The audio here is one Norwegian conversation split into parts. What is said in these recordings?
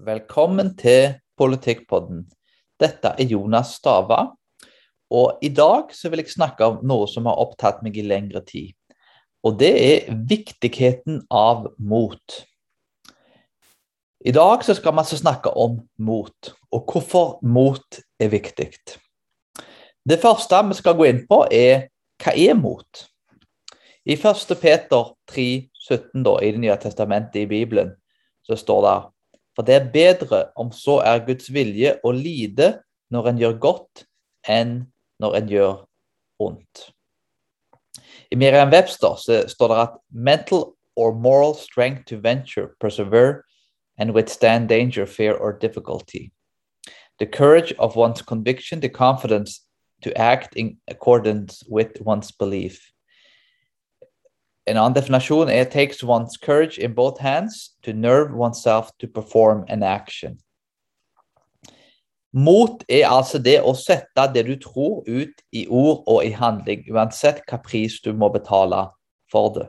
Velkommen til Politikkpodden. Dette er Jonas Stava. Og i dag så vil jeg snakke om noe som har opptatt meg i lengre tid. Og det er viktigheten av mot. I dag så skal vi altså snakke om mot, og hvorfor mot er viktig. Det første vi skal gå inn på, er hva er mot? I 1. Peter 3, 17 da, i Det nye testamentet i Bibelen så står det for det er bedre, om så er Guds vilje, å lide når en gjør godt, enn når en gjør ondt. I Miriam Webster står det at 'mental or moral strength to venture, persevere and withstand danger, fear or difficulty'. The courage of one's conviction, the confidence to act in accordance with one's belief. En annen definasjon er 'takes one's courage in both hands to nerve oneself to perform an action'. Mot er altså det å sette det du tror, ut i ord og i handling, uansett hva pris du må betale for det.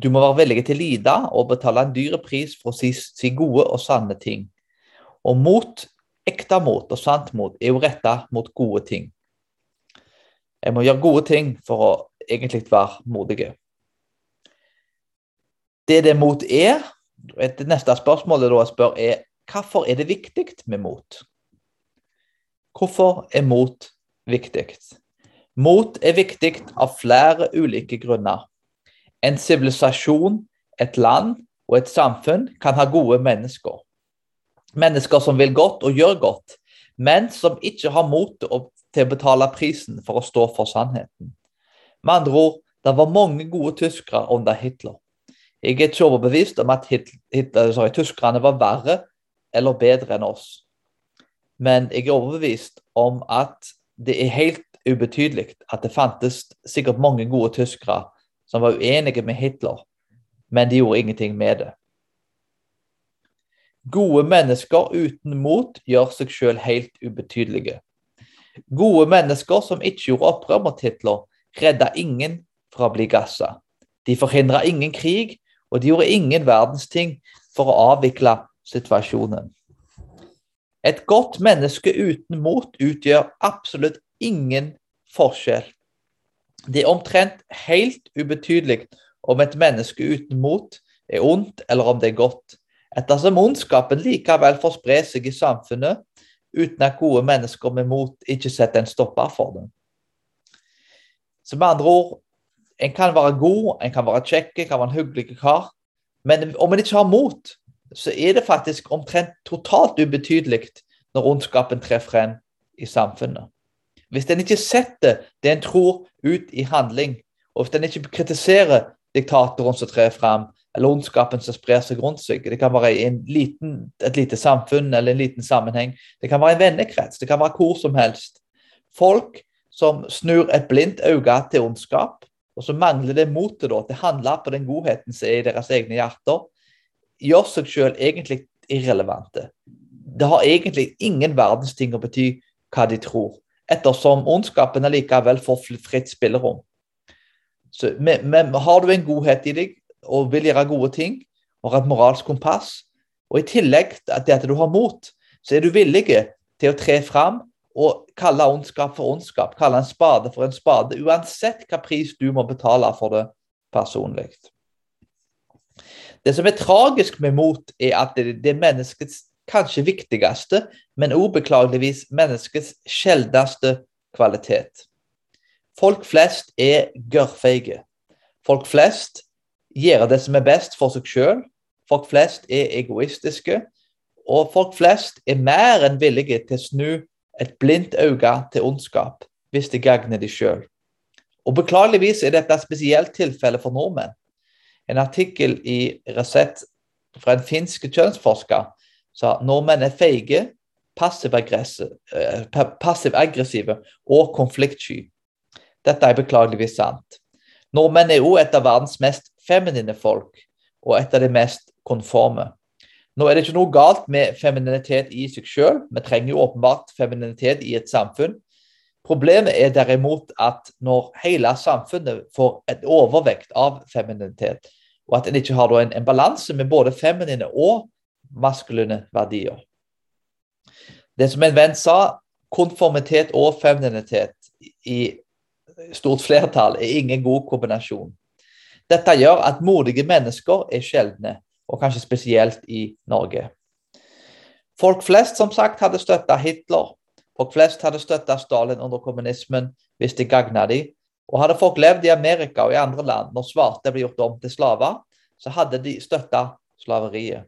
Du må være villig til å lide og betale en dyr pris for å si, si gode og sanne ting. Og mot, ekte mot og sant mot, er jo retta mot gode ting. Jeg må gjøre gode ting for å egentlig være modige det det mot er Det neste spørsmålet jeg spør, er hvorfor er det viktig med mot? Hvorfor er mot viktig? Mot er viktig av flere ulike grunner. En sivilisasjon, et land og et samfunn kan ha gode mennesker. Mennesker som vil godt og gjør godt, men som ikke har mot til å betale prisen for å stå for sannheten. Med andre ord, det var mange gode tyskere under Hitler. Jeg er ikke overbevist om at Hitler, sorry, tyskerne var verre eller bedre enn oss. Men jeg er overbevist om at det er helt ubetydelig at det fantes sikkert mange gode tyskere som var uenige med Hitler, men de gjorde ingenting med det. Gode mennesker uten mot gjør seg selv helt ubetydelige. Gode mennesker som ikke gjorde opprør mot Hitler, redda ingen fra å bli gassa. De forhindra ingen krig, og de gjorde ingen verdens ting for å avvikle situasjonen. Et godt menneske uten mot utgjør absolutt ingen forskjell. Det er omtrent helt ubetydelig om et menneske uten mot er ondt eller om det er godt, ettersom ondskapen likevel får spre seg i samfunnet uten at gode mennesker med mot ikke setter en stopper for det. Så med andre ord, en kan være god, en kan være kjekk, en kan være en hyggelig kar. Men om en ikke har mot, så er det faktisk omtrent totalt ubetydelig når ondskapen trer frem i samfunnet. Hvis en ikke setter det en tror, ut i handling, og hvis en ikke kritiserer diktatoren som trer frem, eller ondskapen som sprer seg rundt seg. Det kan være i et lite samfunn eller en liten sammenheng. Det kan være en vennekrets, det kan være hvor som helst. Folk som snur et blindt øye til ondskap, og så mangler det motet til å handle på den godheten som er i deres egne hjerter, gjør seg selv egentlig irrelevante. Det har egentlig ingen verdens ting å bety hva de tror, ettersom ondskapen allikevel får fritt spillerom. Så, men, men, har du en godhet i deg og vil gjøre gode ting, og har et moralsk kompass, og i tillegg til at du har mot, så er du villig til å tre fram og kalle ondskap for ondskap, kalle en spade for en spade, uansett hva pris du må betale for det personlig. Det som er tragisk med mot, er at det, er menneskets kanskje viktigste, men ubeklageligvis menneskets sjeldneste kvalitet. Folk flest er gørrfeige. Folk flest gjør det som er best for seg sjøl. Folk flest er egoistiske. Og folk flest er mer enn villige til å snu et blindt øye til ondskap hvis det gagner de sjøl. Og Beklageligvis er dette et spesielt tilfelle for nordmenn. En artikkel i Resett fra en finsk kjønnsforsker sa nordmenn er feige, eh, passiv-aggressive og konfliktsky. Dette er beklageligvis sant. Nordmenn er òg et av verdens mest feminine folk, og et av de mest konforme. Nå er det ikke noe galt med femininitet i seg sjøl. Vi trenger jo åpenbart femininitet i et samfunn. Problemet er derimot at når hele samfunnet får et overvekt av femininitet, og at en ikke har en, en balanse med både feminine og maskuline verdier. Det som en venn sa, konformitet og femininitet i stort flertall er ingen god kombinasjon. Dette gjør at modige mennesker er sjeldne, og kanskje spesielt i Norge. Folk flest som sagt hadde støtta Hitler. Folk flest hadde støtta Stalin under kommunismen hvis det gagna dem. Og hadde folk levd i Amerika og i andre land når svarte ble gjort om til slaver, så hadde de støtta slaveriet.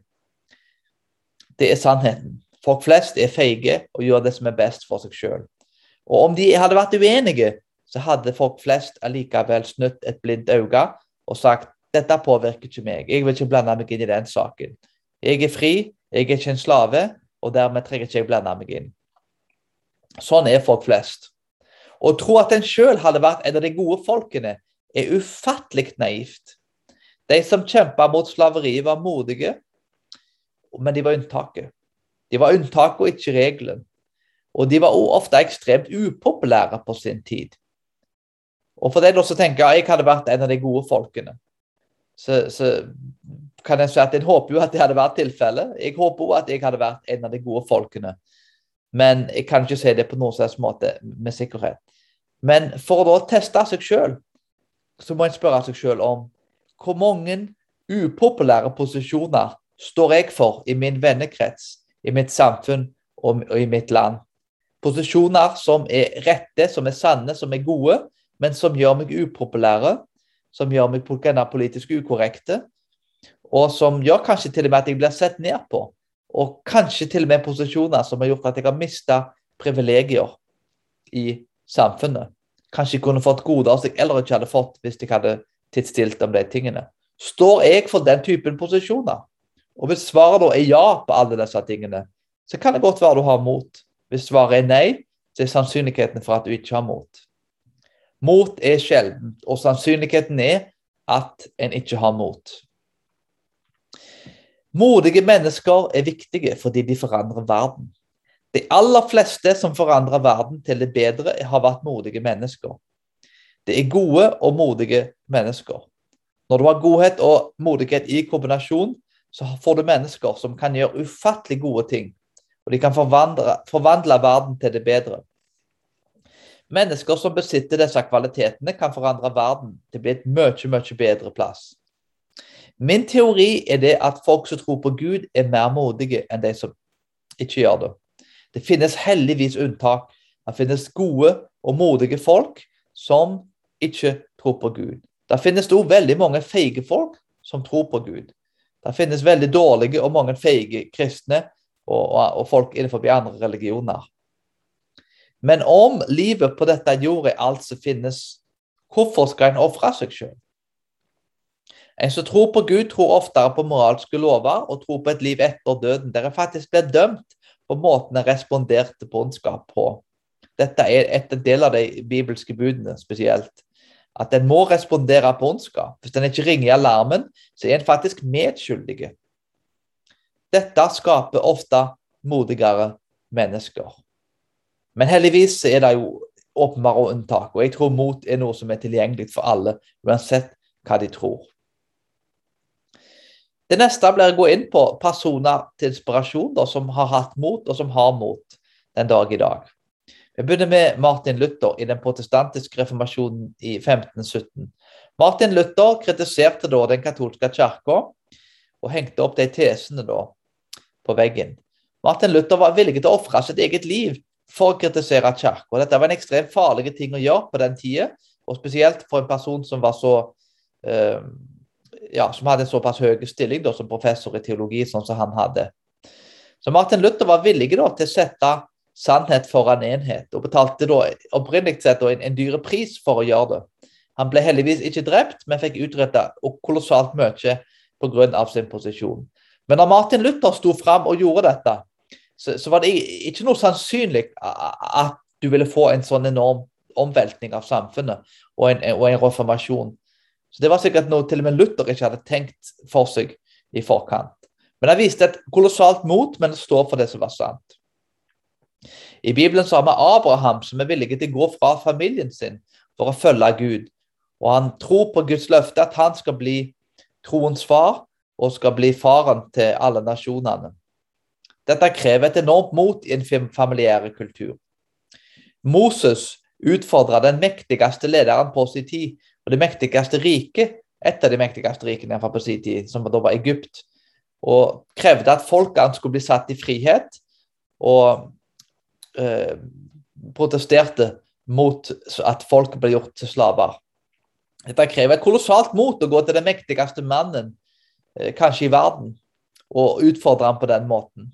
Det er sannheten. Folk flest er feige og gjør det som er best for seg sjøl. Og om de hadde vært uenige, så hadde folk flest allikevel snudd et blindt øye og sagt dette påvirker ikke meg, jeg vil ikke blande meg inn i den saken. Jeg er fri, jeg er ikke en slave, og dermed trenger ikke jeg blande meg inn. Sånn er folk flest. Å tro at en sjøl hadde vært en av de gode folkene, er ufattelig naivt. De som kjempa mot slaveriet, var modige, men de var unntaket. De var unntaket og ikke regelen. Og de var også ofte ekstremt upopulære på sin tid. Og for deg som tenker jeg hadde vært en av de gode folkene, så, så kan jeg si at jeg håper jo at det hadde vært tilfellet. Jeg håper òg at jeg hadde vært en av de gode folkene. Men jeg kan ikke si det på noen slags måte med sikkerhet. Men for å da teste seg sjøl, så må en spørre seg sjøl om hvor mange upopulære posisjoner står jeg for i min vennekrets, i mitt samfunn og, i mitt land. Posisjoner som er rette, som er sanne, som er gode, men som gjør meg upopulære, som gjør meg politisk ukorrekte, og som gjør kanskje til og med at jeg blir sett ned på. Og kanskje til og med posisjoner som har gjort at jeg har mista privilegier i samfunnet. Kanskje jeg kunne fått goder som jeg ellers ikke hadde fått hvis jeg hadde tidsstilt om de tingene. Står jeg for den typen posisjoner? Og hvis svaret da er ja på alle disse tingene, så kan det godt være du har mot. Hvis svaret er nei, så er sannsynligheten for at du ikke har mot. Mot er sjelden, og sannsynligheten er at en ikke har mot. Modige mennesker er viktige fordi de forandrer verden. De aller fleste som forandrer verden til det bedre, har vært modige mennesker. Det er gode og modige mennesker. Når du har godhet og modighet i kombinasjon, så får du mennesker som kan gjøre ufattelig gode ting. Og de kan forvandle, forvandle verden til det bedre. Mennesker som besitter disse kvalitetene, kan forandre verden til å bli et mye, mye bedre plass. Min teori er det at folk som tror på Gud, er mer modige enn de som ikke gjør det. Det finnes heldigvis unntak. Det finnes gode og modige folk som ikke tror på Gud. Det finnes også veldig mange feige folk som tror på Gud. Det finnes veldig dårlige og mange feige kristne og, og, og folk innenfor andre religioner. Men om livet på dette jordet alt som finnes, hvorfor skal en ofre seg selv? En som tror på Gud, tror oftere på moralske lover og tror på et liv etter døden, der en faktisk blir dømt på måten en responderte på ondskap på. Dette er et del av de bibelske budene spesielt. At en må respondere på ondskap. Hvis en ikke ringer i alarmen, så er en faktisk medskyldig. Dette skaper ofte modigere mennesker. Men heldigvis er det jo åpenbare unntak, og jeg tror mot er noe som er tilgjengelig for alle, uansett hva de tror. Det neste blir å gå inn på personer til inspirasjon da, som har hatt mot, og som har mot den dag i dag. Vi begynner med Martin Luther i den protestantiske reformasjonen i 1517. Martin Luther kritiserte da den katolske kirka og hengte opp de tesene da på veggen. Martin Luther var villig til å ofre sitt eget liv for å kritisere kirka. Dette var en ekstremt farlig ting å gjøre på den tida, og spesielt for en person som var så uh, ja, som hadde en såpass høy stilling da, som professor i teologi, sånn som han hadde. Så Martin Luther var villig da, til å sette sannhet foran enhet, og betalte da opprinnelig sett en, en dyre pris for å gjøre det. Han ble heldigvis ikke drept, men fikk utretta kolossalt mye pga. sin posisjon. Men når Martin Luther sto fram og gjorde dette, så, så, var det ikke noe sannsynlig at du ville få en sånn enorm omveltning av samfunnet og en, og en reformasjon. Så Det var sikkert noe til og med Luther ikke hadde tenkt for seg i forkant. Men han viste et kolossalt mot, men det står for det som var sant. I Bibelen så har vi Abraham som er villig til å gå fra familien sin for å følge Gud. Og han tror på Guds løfte at han skal bli troens far og skal bli faren til alle nasjonene. Dette krever et enormt mot i en familiær kultur. Moses utfordra den mektigste lederen på sin tid, og det mektigste riket, et av de mektigste rikene på sin tid, som da var Egypt, og krevde at folkene skulle bli satt i frihet, og eh, protesterte mot at folk ble gjort til slaver. Dette krever et kolossalt mot å gå til den mektigste mannen, eh, kanskje i verden, og utfordre ham på den måten.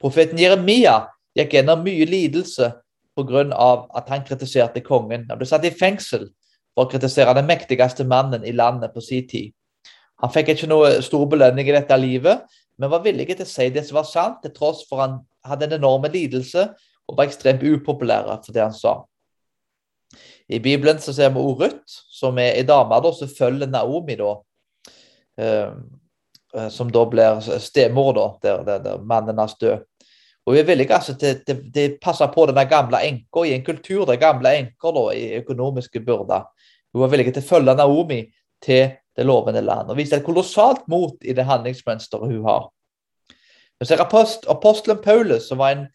Profeten Jeremia gikk gjennom mye lidelse pga. at han kritiserte kongen. Han ble satt i fengsel for å kritisere den mektigste mannen i landet på sin tid. Han fikk ikke noe stor belønning i dette livet, men var villig til å si det som var sant, til tross for han hadde en enorm lidelse og var ekstremt upopulær for det han sa. I Bibelen så ser vi også Ruth, som er ei dame som følger Naomi, da, eh, eh, som da blir stemor da, der, der, der mannen hans død. Og Hun er villige altså, til, å passe på denne gamle enka i en kultur der gamle enker i økonomiske byrder. Hun var villig til å følge Naomi til det lovende land og viste et kolossalt mot i det handlingsmønsteret hun har. Vi ser apost, apostelen Paulus, som var en,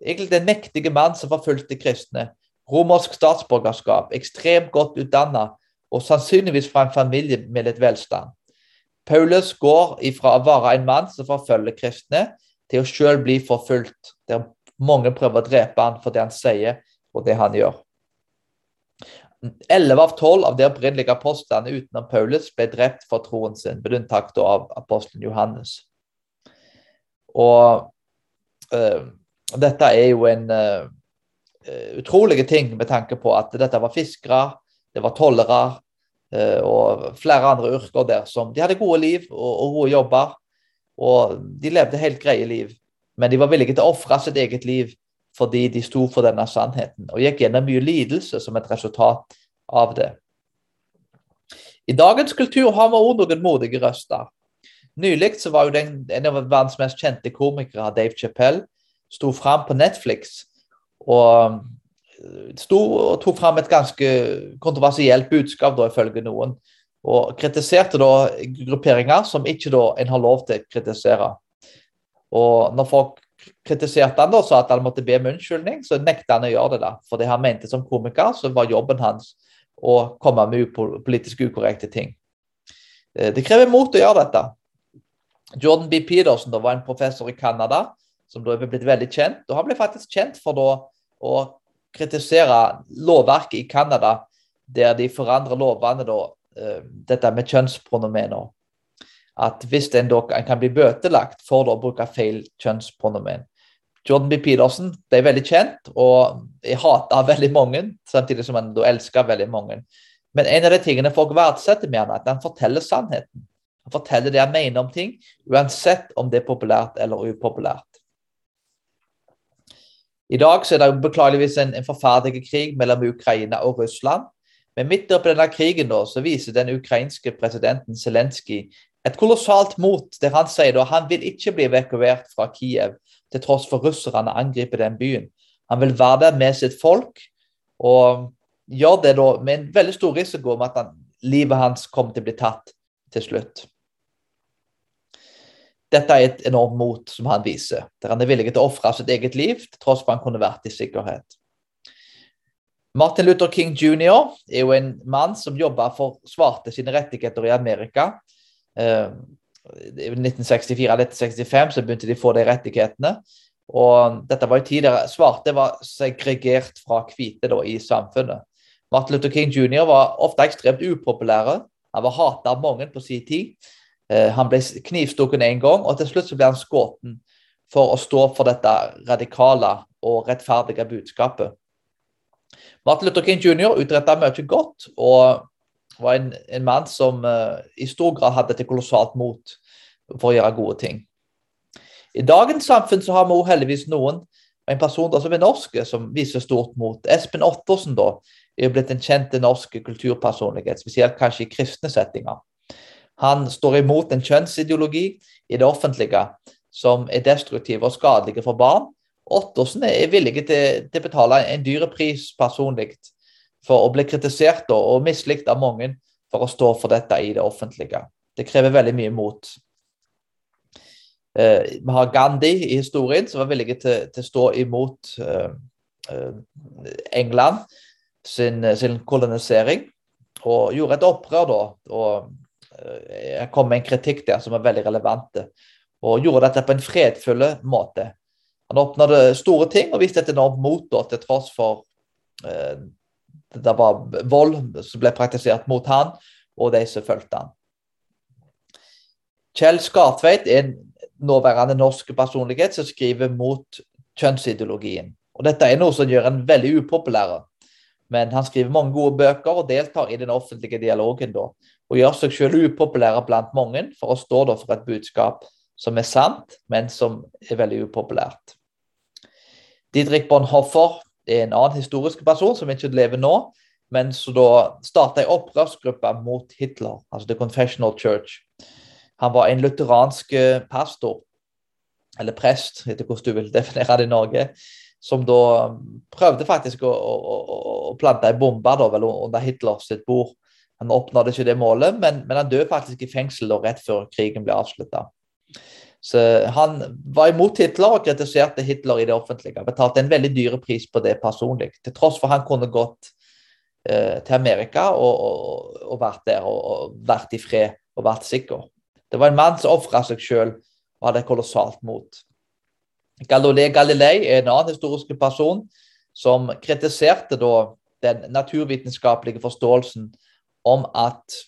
egentlig den mektig mann som forfulgte kristne. Romersk statsborgerskap, ekstremt godt utdanna og sannsynligvis fra en familie med litt velstand. Paulus går ifra å være en mann som forfølger kristne, til å sjøl bli forfulgt, der mange prøver å drepe han for det han sier og det han gjør. Elleve av tolv av de opprinnelige apostlene utenom Paulus ble drept for troen sin, med unntak av apostelen Johannes. Og øh, dette er jo en øh, utrolig ting med tanke på at dette var fiskere, det var tollere øh, og flere andre yrker der som de hadde gode liv og, og gode jobber. Og de levde helt greie liv, men de var villige til å ofre sitt eget liv fordi de sto for denne sannheten, og gikk gjennom mye lidelse som et resultat av det. I dagens kultur har vi òg noen modige røster. Nylig så var jo den, en av verdens mest kjente komikere, Dave Chappelle, sto fram på Netflix og sto og tok fram et ganske kontroversielt budskap, da, ifølge noen og kritiserte da grupperinger som ikke da en har lov til å kritisere. Og når folk kritiserte han da, sa at han måtte be om unnskyldning, så nekta han å gjøre det. da, Fordi han mente som komiker så var jobben hans å komme med politisk ukorrekte ting. Eh, det krever mot å gjøre dette. Jordan B. Peterson da, var en professor i Canada som da er blitt veldig kjent. og Han ble faktisk kjent for da å kritisere lovverket i Canada, der de forandrer lovene da dette med kjønnspronomener. At hvis en, kan bli bøtelagt for å bruke feil kjønnspronomen. Jordan B. Peterson ble veldig kjent, og jeg hater veldig mange, samtidig som han da elsker veldig mange. Men en av de tingene folk verdsetter med han, er at han forteller sannheten. Han forteller det han mener om ting, uansett om det er populært eller upopulært. I dag så er det beklageligvis en, en forferdelig krig mellom Ukraina og Russland. Men midt oppi denne krigen da, så viser den ukrainske presidenten Zelenskyj et kolossalt mot, der han sier da han vil ikke bli evakuert fra Kiev til tross for russerne angriper den byen. Han vil være der med sitt folk og gjør det da med en veldig stor risiko om at han, livet hans kommer til å bli tatt til slutt. Dette er et enormt mot som han viser, der han er villig til å ofre sitt eget liv til tross for han kunne vært i sikkerhet. Martin Luther King jr. er jo en mann som jobba for svarte sine rettigheter i Amerika. Uh, I 1964-1965 så begynte de å få de rettighetene. Og dette var jo tid svarte var segregert fra hvite da, i samfunnet. Martin Luther King jr. var ofte ekstremt upopulære. Han var hatet av mange på sin tid. Uh, han ble knivstukket én gang, og til slutt så ble han skutt for å stå for dette radikale og rettferdige budskapet. Martin Luther King jr. utretta mye godt og var en, en mann som uh, i stor grad hadde et kolossalt mot for å gjøre gode ting. I dagens samfunn så har vi også heldigvis noen, en person da, som er norsk, som viser stort mot. Espen Ottersen da, er blitt en kjent norsk kulturpersonlighet, spesielt kanskje i kristne settinger. Han står imot en kjønnsideologi i det offentlige som er destruktiv og skadelig for barn, Ottersen er villig til, å betale en dyre pris personlig for å bli kritisert og mislikt av mange for å stå for dette i det offentlige. Det krever veldig mye mot. Eh, vi har Gandhi i historien, som var villig til, til å stå imot eh, eh, England sin, sin, kolonisering, og gjorde et opprør da. og eh, Jeg kom med en kritikk der som er veldig relevant, og gjorde dette på en fredfull måte. Han oppnådde store ting og viste et enormt mot da, til tross for eh, det var vold som ble praktisert mot han og de som fulgte han. Kjell Skartveit er en nåværende norsk personlighet som skriver mot kjønnsideologien. Og Dette er noe som gjør en veldig upopulær. Men han skriver mange gode bøker og deltar i den offentlige dialogen. da, Og gjør seg selv upopulær blant mange for å stå da for et budskap som er sant, men som er veldig upopulært. Didrik Bonhoffer er en annen historisk person som ikke lever nå, men som da starta ei opprørsgruppe mot Hitler, altså The Confessional Church. Han var en lutheransk eh, pastor, eller prest, etter hvordan du vil definere det i Norge, som da prøvde faktisk å, å, å plante ei bombe da, vel, under Hitler sitt bord. Han oppnådde ikke det målet, men, men han døde faktisk i fengsel da, rett før krigen ble avslutta. Så Han var imot Hitler og kritiserte Hitler i det offentlige. Betalte en veldig dyre pris på det personlig, til tross for han kunne gått eh, til Amerika og, og, og, vært der og, og vært i fred og vært sikker. Det var en mann som ofra seg sjøl og hadde kolossalt mot. Galilei Galilei er en annen historisk person som kritiserte da den naturvitenskapelige forståelsen om at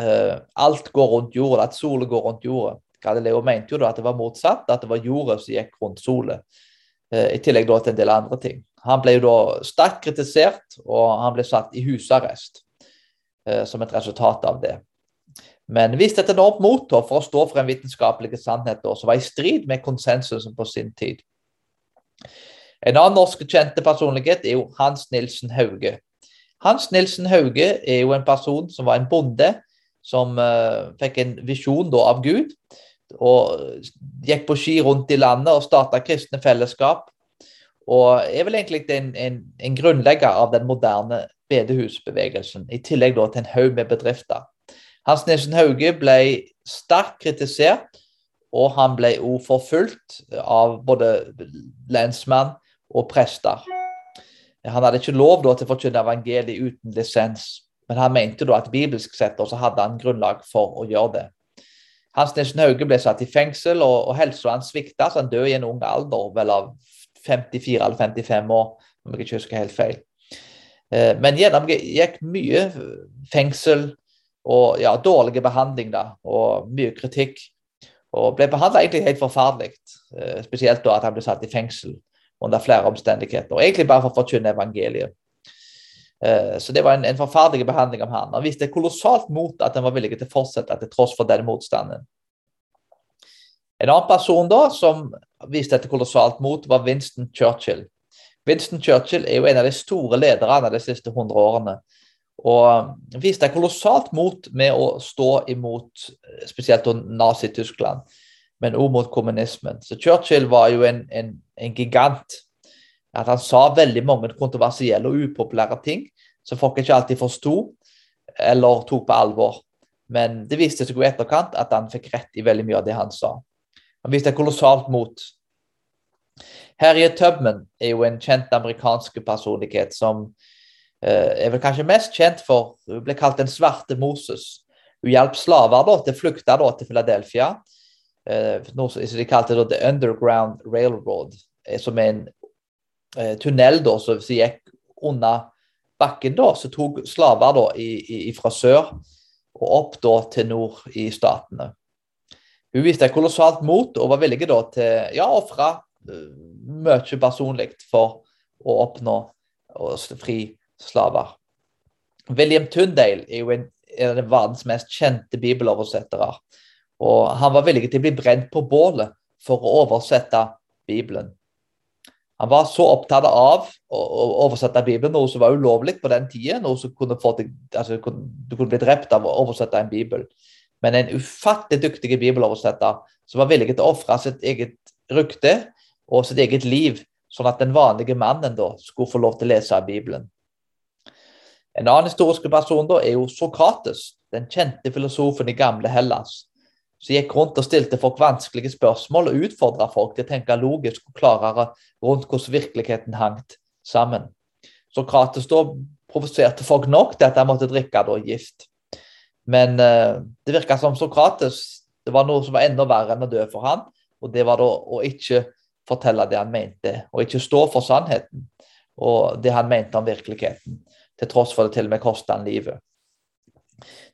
eh, alt går rundt jorda, at sola går rundt jorda. Galileo mente jo da at det var motsatt, at det var jorda som gikk rundt sola. Uh, I tillegg da til en del andre ting. Han ble jo da sterkt kritisert, og han ble satt i husarrest uh, som et resultat av det. Men viste et enormt mot for å stå for en vitenskapelig sannhet som var i strid med konsensusen på sin tid. En annen norsk kjente personlighet er jo Hans Nilsen Hauge. Hans Nilsen Hauge er jo en person som var en bonde som uh, fikk en visjon da, av Gud. Og gikk på ski rundt i landet og starta kristne fellesskap. Og er vel egentlig en, en, en grunnlegger av den moderne bedehusbevegelsen, i tillegg da, til en haug med bedrifter. Hans Nilsen Hauge ble sterkt kritisert, og han ble også forfulgt av både lensmann og prester. Han hadde ikke lov da, til å forkynne evangeliet uten lisens, men han mente da at bibelsk sett også hadde han grunnlag for å gjøre det. Hans Nilsen Hauge ble satt i fengsel, og, og helsa hans svikta, han døde i en ung alder, vel av 54 eller 55 år, om jeg ikke husker helt feil. Eh, men gjennomgikk mye fengsel, og ja, dårlig behandling da, og mye kritikk. Og ble behandla egentlig helt forferdelig, eh, spesielt da at han ble satt i fengsel under flere omstendigheter. og Egentlig bare for å forkynne evangeliet. Eh, så det var en, en forferdelig behandling av han. Han viste kolossalt mot at han var villig til å fortsette til tross for denne motstanden. En annen person da som viste dette kolossalt mot, var Winston Churchill. Winston Churchill er jo en av de store lederne de siste hundre årene. Og viste kolossalt mot med å stå imot spesielt Nazi-Tyskland, men også mot kommunismen. Så Churchill var jo en, en, en, gigant. At Han sa veldig mange kontroversielle og upopulære ting som folk ikke alltid forsto eller tok på alvor. Men det viste seg i etterkant at han fikk rett i veldig mye av det han sa. Han viste kolossalt mot. Harriet Tubman er jo en kjent amerikansk personlighet som Eh, er vel kanskje mest kjent for Hun ble kalt den svarte Moses. Hun hjalp slaver da, til å flykte da, til Philadelphia. Eh, noe som de kalte da, The Underground Railroad, eh, som er en tunnel da, som gikk under bakken. da, Så tok slaver da, i, i, fra sør og opp da, til nord i statene. Hun viste kolossalt mot og var villig da, til ja, å ofre mye personlig for å oppnå fri slaver. William Tundale er jo en, en av verdens mest kjente bibeloversettere. Og han var villig til å bli brent på bålet for å oversette Bibelen. Han var så opptatt av å, oversette Bibelen, noe som var ulovlig på den tida. noe som kunne få deg, altså, Du kunne bli drept av å oversette en bibel. Men en ufattelig dyktig bibeloversetter som var villig til å ofre sitt eget rykte og sitt eget liv, sånn at den vanlige mannen da skulle få lov til å lese Bibelen. En annen historisk person da er jo Sokrates, den kjente filosofen i gamle Hellas, som gikk rundt og stilte folk vanskelige spørsmål og utfordra folk til å tenke logisk og klarere rundt hvordan virkeligheten hang sammen. Sokrates da provoserte folk nok til at de måtte drikke da, gift. Men uh, det virka som Sokrates det var noe som var enda verre enn å dø for han, og det var da å ikke fortelle det han mente, og ikke stå for sannheten og det han mente om virkeligheten, til tross for det til og med kosta han livet.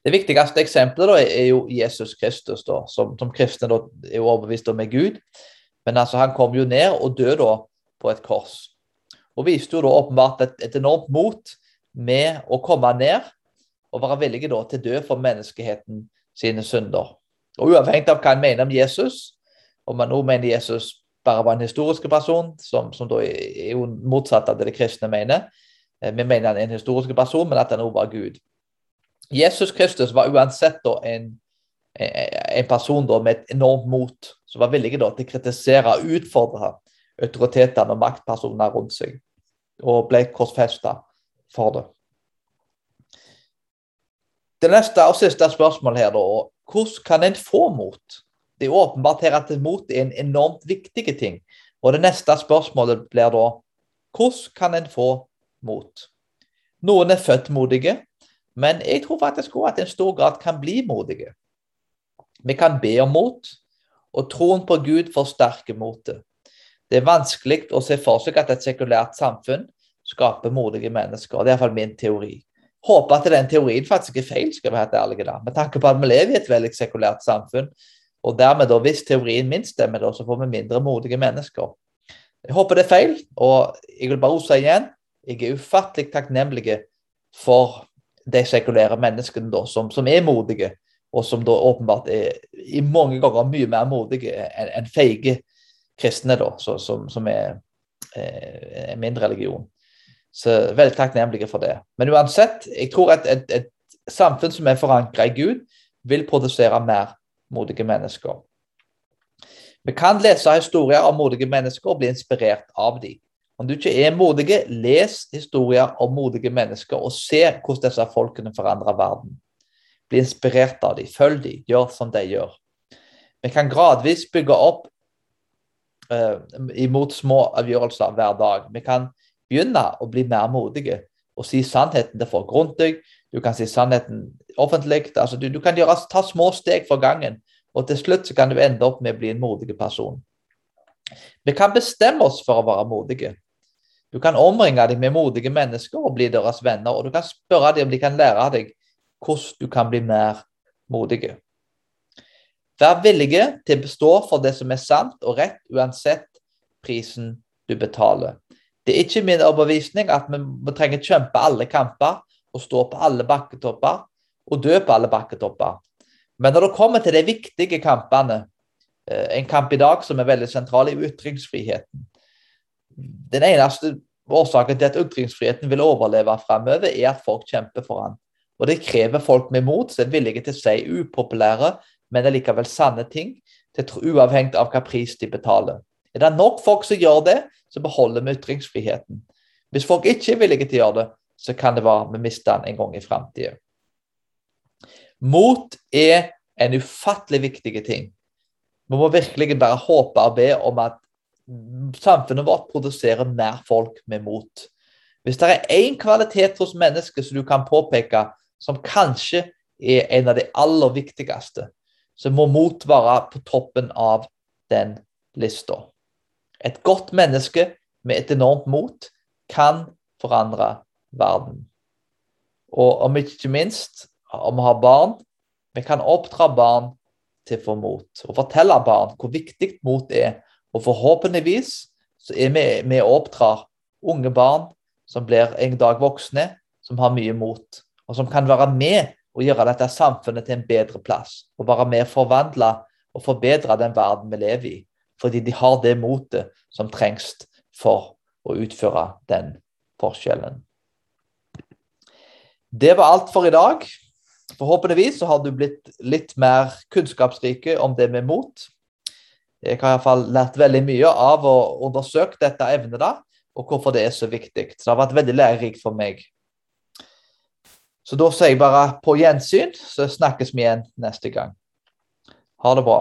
Det viktigste eksempelet da, er jo Jesus Kristus, da, som, som kristne er overbevist om er Gud. Men altså, han kom jo ned og døde på et kors. Og viste jo da åpenbart et, et enormt mot med å komme ned og være villige til å dø for menneskeheten sine synder. Og Uavhengig av hva en mener om Jesus, om man nå mener Jesus bare var en historisk person, som, som da er jo motsatt av det de kristne mener. Eh, vi mener han er en historisk person, men at han også var Gud. Jesus Kristus var uansett en, en person med et enormt mot, som var villig til å kritisere og utfordre autoritetene og maktpersoner rundt seg, og ble korsfesta for det. Det neste og siste spørsmålet her, da, hvordan kan en få mot? Det er åpenbart her at mot er en enormt viktig ting. Og det neste spørsmålet blir da hvordan kan en få mot? Noen er født modige, men jeg tror faktisk også at en stor grad kan bli modige. Vi kan be om mot, og troen på Gud forsterker motet. Det er vanskelig å se for seg at et sekulært samfunn skaper modige mennesker. Det er iallfall min teori. Håper at den teorien faktisk er feil, skal vi være ærlige da. Med tanke på at vi lever i et veldig sekulært samfunn, og dermed, da, hvis teorien min stemmer, da, så får vi mindre modige mennesker. Jeg håper det er feil, og jeg vil bare rose igjen jeg er ufattelig takknemlig for de sekulære menneskene da, som, som, er modige, og som da åpenbart er i mange ganger mye mer modige enn en feige kristne, da, så, som, som, er, er min religion. Så veldig takknemlige for det. Men uansett, jeg tror at et, et samfunn som er forankra i Gud, vil produsere mer modige mennesker. Vi kan lese historier om modige mennesker og bli inspirert av dem. Om du ikke er modige, les historier om modige mennesker og se hvordan disse folkene forandrer verden. Bli inspirert av dem, følg dem, gjør som de gjør. Vi kan gradvis bygge opp uh, imot små avgjørelser hver dag. Vi kan begynne å bli mer modige og si sannheten til folk rundt deg. Du kan si sannheten offentlig. Altså, du, du, kan gjøre, ta små steg for gangen, og til slutt kan du ende opp med å bli en modig person. Vi kan bestemme oss for å være modige. Du kan omringe deg med modige mennesker og bli deres venner, og du kan spørre dem om de kan lære deg hvordan du kan bli mer modige. Vær villige til å bestå for det som er sant og rett, uansett prisen du betaler. Det er ikke min overbevisning at vi, trenger å kjempe alle kamper og stå på alle bakketopper og dø på alle bakketopper. Men når det kommer til de viktige kampene, eh, en kamp i dag som er veldig sentral, i ytringsfriheten. Den eneste årsaken til at ytringsfriheten vil overleve fremover, er at folk kjemper for den. Og det krever folk med mot som er villige til å si upopulære, men allikevel sanne ting, uavhengig av hva pris de betaler. Er det nok folk som gjør det, så beholder vi ytringsfriheten. Hvis folk ikke er villige til å gjøre det, så kan det være vi mister den en gang i framtida. Mot er en ufattelig viktig ting. Vi må virkelig bare håpe og be om at samfunnet vårt produserer mer folk med mot. Hvis det er én kvalitet hos mennesker som du kan påpeke som kanskje er en av de aller viktigste, så må mot være på toppen av den lista. Et godt menneske med et enormt mot kan forandre verden. Og om ikke minst, om vi har barn, vi kan oppdra barn til å få mot. Og fortelle barn hvor viktig mot er. Og forhåpentligvis så er vi med og oppdrar unge barn som blir en dag voksne, som har mye mot. Og som kan være med og gjøre dette samfunnet til en bedre plass. Og være med å forvandle og forbedre den verden vi lever i. Fordi de har det motet som trengs for å utføre den forskjellen. Det var alt for i dag. Forhåpentligvis så har du blitt litt mer kunnskapsrike om det med mot. Jeg har iallfall lært veldig mye av å undersøke dette evnet, da, og hvorfor det er så viktig. Så det har vært veldig lærerikt for meg. Så da sier jeg bare på gjensyn, så snakkes vi igjen neste gang. Ha det bra.